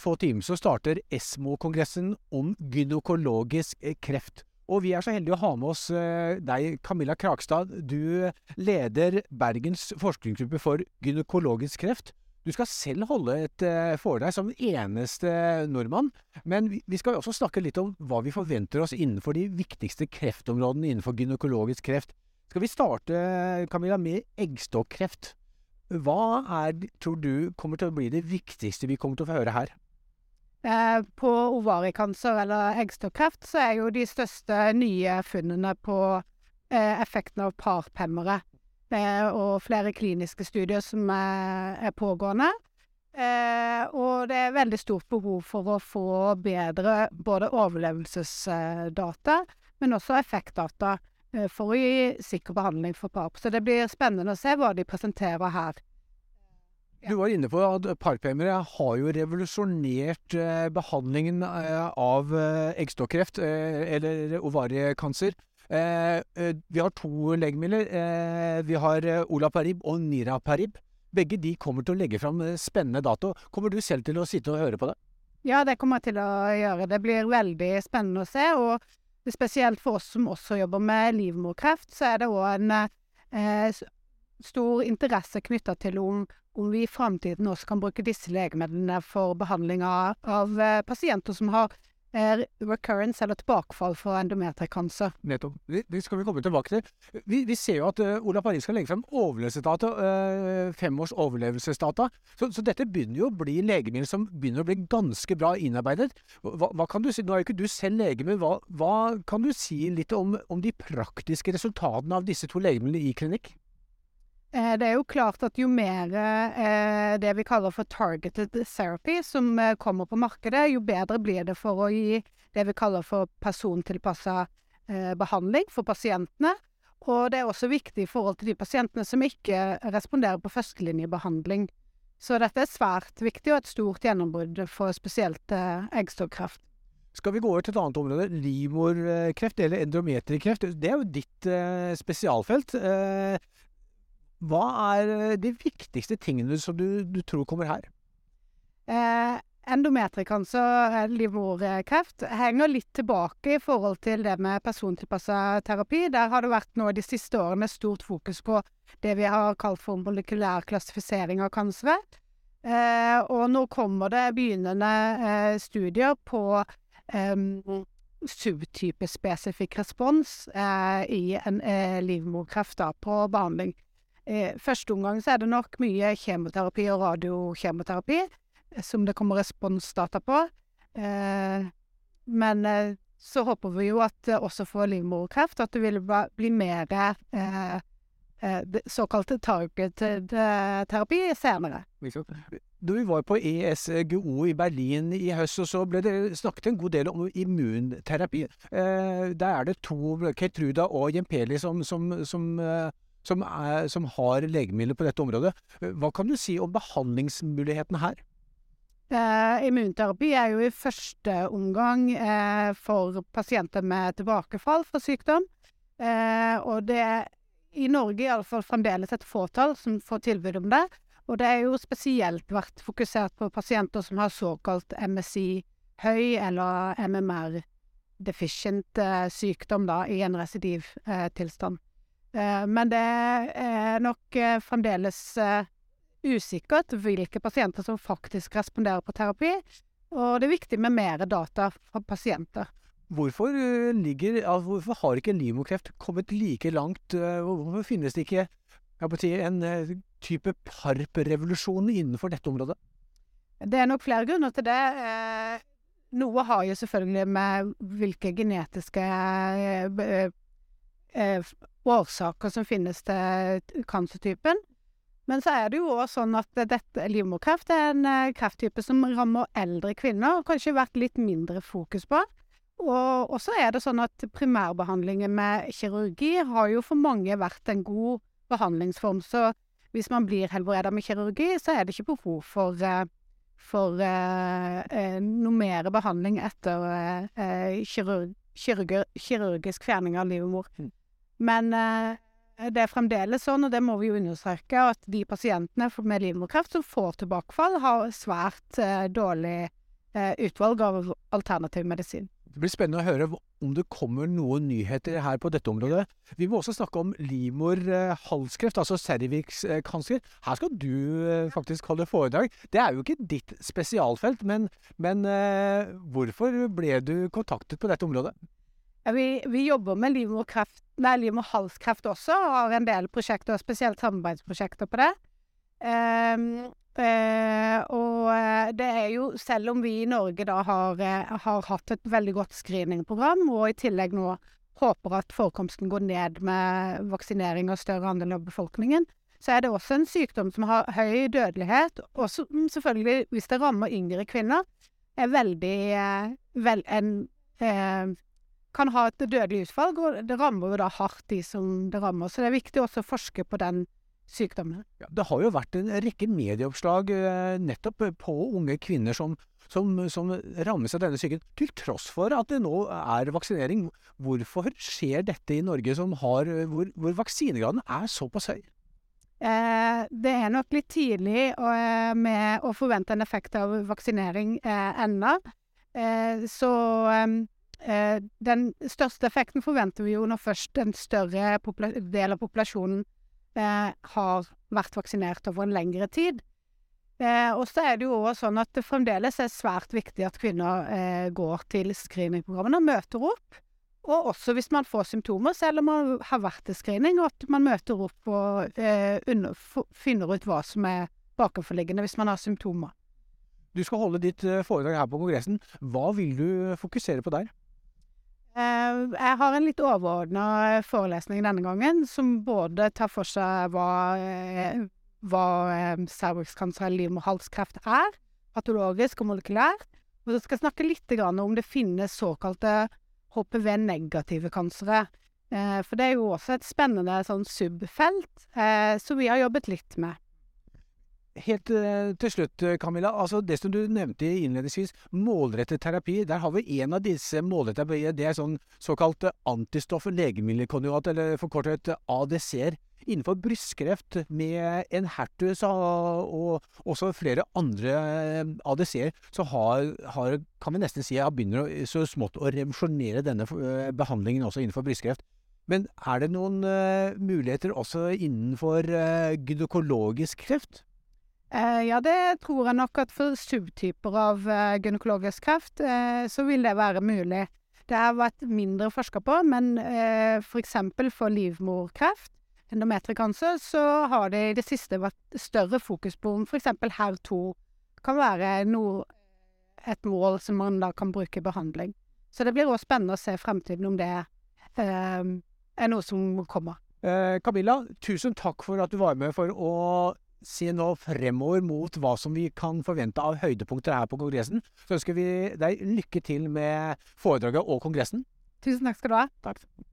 få timer så starter Esmo-kongressen om gynekologisk eh, kreft. Og vi er så heldige å ha med oss eh, deg, Camilla Krakstad. Du leder Bergens forskningsgruppe for gynekologisk kreft. Du skal selv holde et foredrag som eneste nordmann, men vi skal også snakke litt om hva vi forventer oss innenfor de viktigste kreftområdene innenfor gynekologisk kreft. Skal vi starte, Camilla, med eggstokkreft? Hva er, tror du kommer til å bli det viktigste vi kommer til å få høre her? Eh, på ovarikanser eller eggstokkreft så er jo de største nye funnene på eh, effekten av parpemmere og flere kliniske studier som er pågående. Eh, og det er veldig stort behov for å få bedre både overlevelsesdata, men også effektdata eh, for å gi sikker behandling for PARP. Så det blir spennende å se hva de presenterer her. Du var inne på at parphemmere har jo revolusjonert eh, behandlingen eh, av eh, eggstokkreft, eller ovariekancer. Vi har to legemidler. Vi har Olaparib og Niraparib. Begge de kommer til å legge fram spennende dato. Kommer du selv til å sitte og høre på det? Ja, det kommer jeg til å gjøre. Det blir veldig spennende å se. Og spesielt for oss som også jobber med livmorkreft, så er det òg en eh, stor interesse knytta til om, om, vi i framtiden også kan bruke disse legemidlene for behandling av, av pasienter som har er recurrence, eller tilbakefall for endometerkancer. Nettopp. Det skal vi komme tilbake til. Vi, vi ser jo at uh, Ola Paris skal legge frem overlevelsesdata, uh, femårs overlevelsesdata. Så, så, dette begynner jo å bli legemidler som begynner å bli ganske bra innarbeidet. Hva, hva kan du si, Nå er jo ikke du selv lege, hva, hva kan du si litt om, om de praktiske resultatene av disse to legemidlene i klinikk? Eh, det er jo klart at jo mer eh, det vi kaller for targeted therapy som eh, kommer på markedet, jo bedre blir det for å gi det vi kaller for persontilpassa eh, behandling for pasientene. Og det er også viktig i forhold til de pasientene som ikke responderer på førstelinjebehandling. Så dette er svært viktig og et stort gjennombrudd for spesielt eggstokkreft. Skal vi gå over til et annet område? Livmorkreft eller endometrikreft. Det er jo ditt spesialfelt. Hva er eh, de viktigste tingene som du, du tror kommer her? Eh, endometrikancer, eh, livmorkreft, henger litt tilbake i forhold til det med persontilpassa terapi. Der har det vært nå de siste årene stort fokus på det vi har kalt for molekylær klassifisering av kansere. Eh, og nå kommer det begynnende eh, studier på eh, subtypespesifikk respons eh, i en livmorkreft da, på behandling eh, første omgang så er det nok mye kjemoterapi og radiokjemoterapi eh, som det kommer responsdata på. Eh, men eh, så håper vi jo at også for livmorkreft at det vil bli mer eh, eh, såkalte targeted terapi senere. Da vi var på ESGO i Berlin i høst, så ble det snakket en god del om immunterapi. Eh, der er det to, Ketruda og Jempeli, som, som, som som, er, som har legemidler på dette området. Hva kan du si om behandlingsmuligheten her? Eh, immunterapi er jo i første omgang eh, for pasienter med tilbakefall fra sykdom. Eh, og det er i Norge iallfall fremdeles et fåtall som får tilbud om det. Og det er jo spesielt vært fokusert på pasienter som har såkalt MSI høy eller MMR deficient eh, sykdom da, i en residivtilstand. Eh, men det er nok eh, fremdeles eh, usikkert hvilke pasienter som faktisk responderer på terapi, og det er viktig med mer data fra pasienter. Hvorfor, ligger, altså hvorfor har ikke livmorkreft kommet like langt? Hvorfor finnes det ikke si, en type PARP-revolusjon innenfor dette området? Det er nok flere grunner til det. Noe har jo selvfølgelig med hvilke genetiske årsaker som finnes til kancertypen. Men så er det jo òg sånn at dette, livmorkreft er en eh, krefttype som rammer eldre kvinner, og kanskje vært litt mindre fokus på. Og så er det sånn at primærbehandlingen med kirurgi har jo for mange vært en god behandlingsform. Så hvis man blir helbreda med kirurgi, så er det ikke behov for, eh, for uh, uh, noe mer behandling etter uh, kirurg, kirurgisk fjerning av livmor. Mm. Men eh, det er fremdeles sånn, og det må vi jo understreke, at de pasientene med livmorkreft som får tilbakefall, har svært eh, dårlig eh, utvalg av alternativ medisin. Det blir spennende å høre om det kommer noen nyheter her på dette området. Vi må også snakke om livmorhalskreft, altså cervixkancer. Her skal du faktisk holde foredrag. Det er jo ikke ditt spesialfelt, men, men hvorfor ble du kontaktet på dette området? Vi, vi, jobber med livmorhalskreft også, og har en del prosjekter, spesielt samarbeidsprosjekter på det. Um, uh, og eh, det er jo, selv om vi i Norge da har, uh, har, hatt et veldig godt screeningprogram, og i tillegg nå håper at forekomsten går ned med vaksinering og større andel av befolkningen, så er det også en sykdom som har høy dødelighet, og som selvfølgelig, hvis det rammer yngre kvinner, er veldig vel, en kan ha et dødelig utfall, og det rammer jo da hardt de som det rammer. Så det er viktig også å forske på den sykdommen. Ja, det har jo vært en rekke medieoppslag eh, nettopp på unge kvinner som, som, som, rammes av denne sykdommen, til tross for at det nå er vaksinering. Hvorfor skjer dette i Norge, har, hvor, hvor, vaksinegraden er såpass høy? Eh, det er nok litt tidlig å, eh, med å forvente en effekt av vaksinering eh, ennå. Eh, så eh, den største effekten forventer vi jo når først en større del av populasjonen eh, har vært vaksinert over en lengre tid. Eh, og så er det jo også sånn at det fremdeles er svært viktig at kvinner eh, går til screeningprogrammene og møter opp. Og også hvis man får symptomer, selv om man har vært til screening, og at man møter opp og eh, under, finner ut hva som er bakenforliggende hvis man har symptomer. Du skal holde ditt eh, foredrag her på Kongressen. Hva vil du fokusere på der? Eh, jeg har en litt overordna forelesning denne gangen, som både tar for seg hva, eh, hva eh, cervixkancer eller livmorhalskreft er, patologisk og molekylært. Og så skal jeg snakke litt om det finnes såkalte HPV-negative kansere. For det er jo også et spennende sånn subfelt, som vi har jobbet litt med. Helt uh, til slutt, eh, Camilla. altså Det som du nevnte innledningsvis, målrettet terapi. Der har vi en av disse målrettede. Det er sånn såkalt antistoff-legemiddelkonjugat, eller forkortet ADC-er. Innenfor brystkreft med en hertus og også flere andre eh, ADC-er, så har, har, kan vi nesten si at begynner så smått å revolusjonere denne behandlingen også innenfor brystkreft. Men er det noen uh, muligheter også innenfor uh, gynekologisk kreft? Eh, ja, det tror jeg nok at for subtyper av eh, gynekologisk kreft, eh, så vil det være mulig. Det har vært mindre forska på, men f.eks. for, for livmorkreft, endometrikanser, så har det i det siste vært større fokus på om f.eks. HER2 kan være noe, et mål som man da kan bruke i behandling. Så det blir òg spennende å se fremtiden om det er noe som kommer. Camilla, tusen takk for at du var med for å se nå fremover mot hva som vi kan forvente av høydepunkter her på Kongressen. Så ønsker vi deg lykke til med foredraget og Kongressen. Tusen takk skal du ha. Takk.